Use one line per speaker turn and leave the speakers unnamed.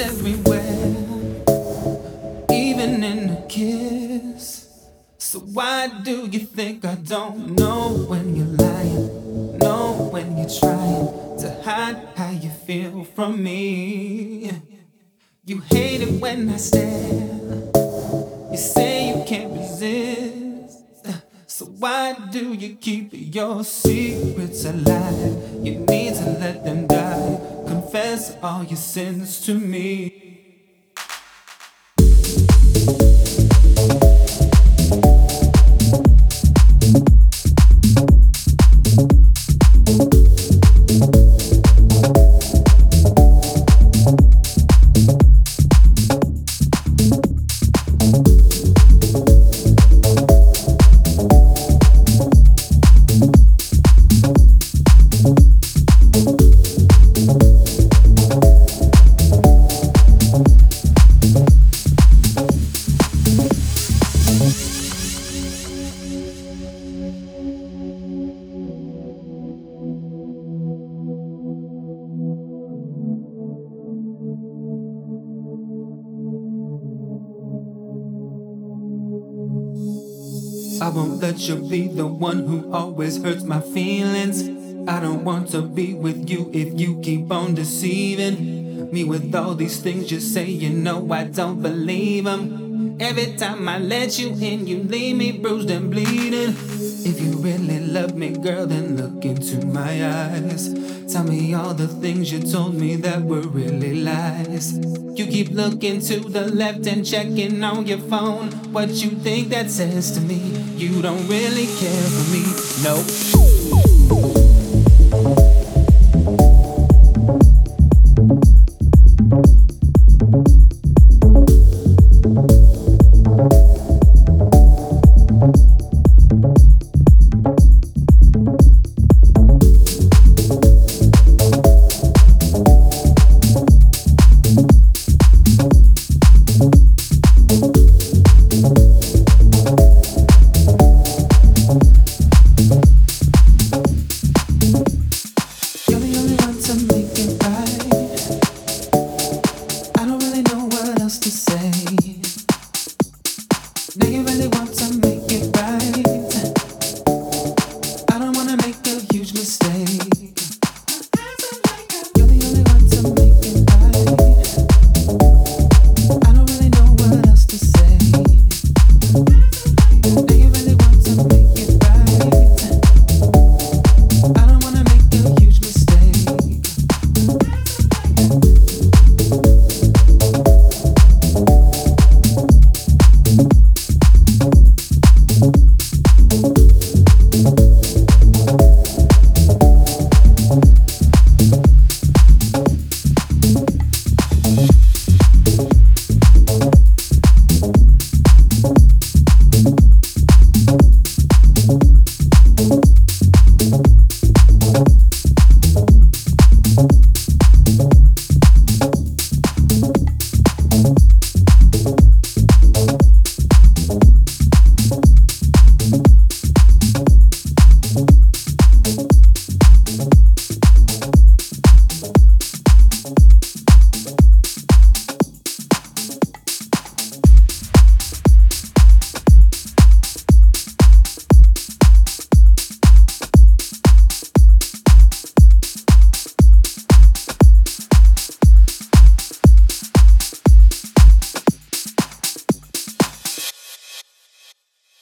everywhere, even in a kiss. So why do you think I don't know when you're lying? Know when you're trying to hide how you feel from me. You hate it when I stare. You say you can't resist. So why do you keep your secrets alive? You need to let them die Confess all your sins to me. I won't let you be the one who always hurts my feelings. I don't want to be with you if you keep on deceiving me with all these things you say. You know I don't believe them. Every time I let you in, you leave me bruised and bleeding. If you really love me, girl, then look into my eyes. Tell me all the things you told me that were really lies. You keep looking to the left and checking on your phone. What you think that says to me? You don't really care for me, no. Nigga really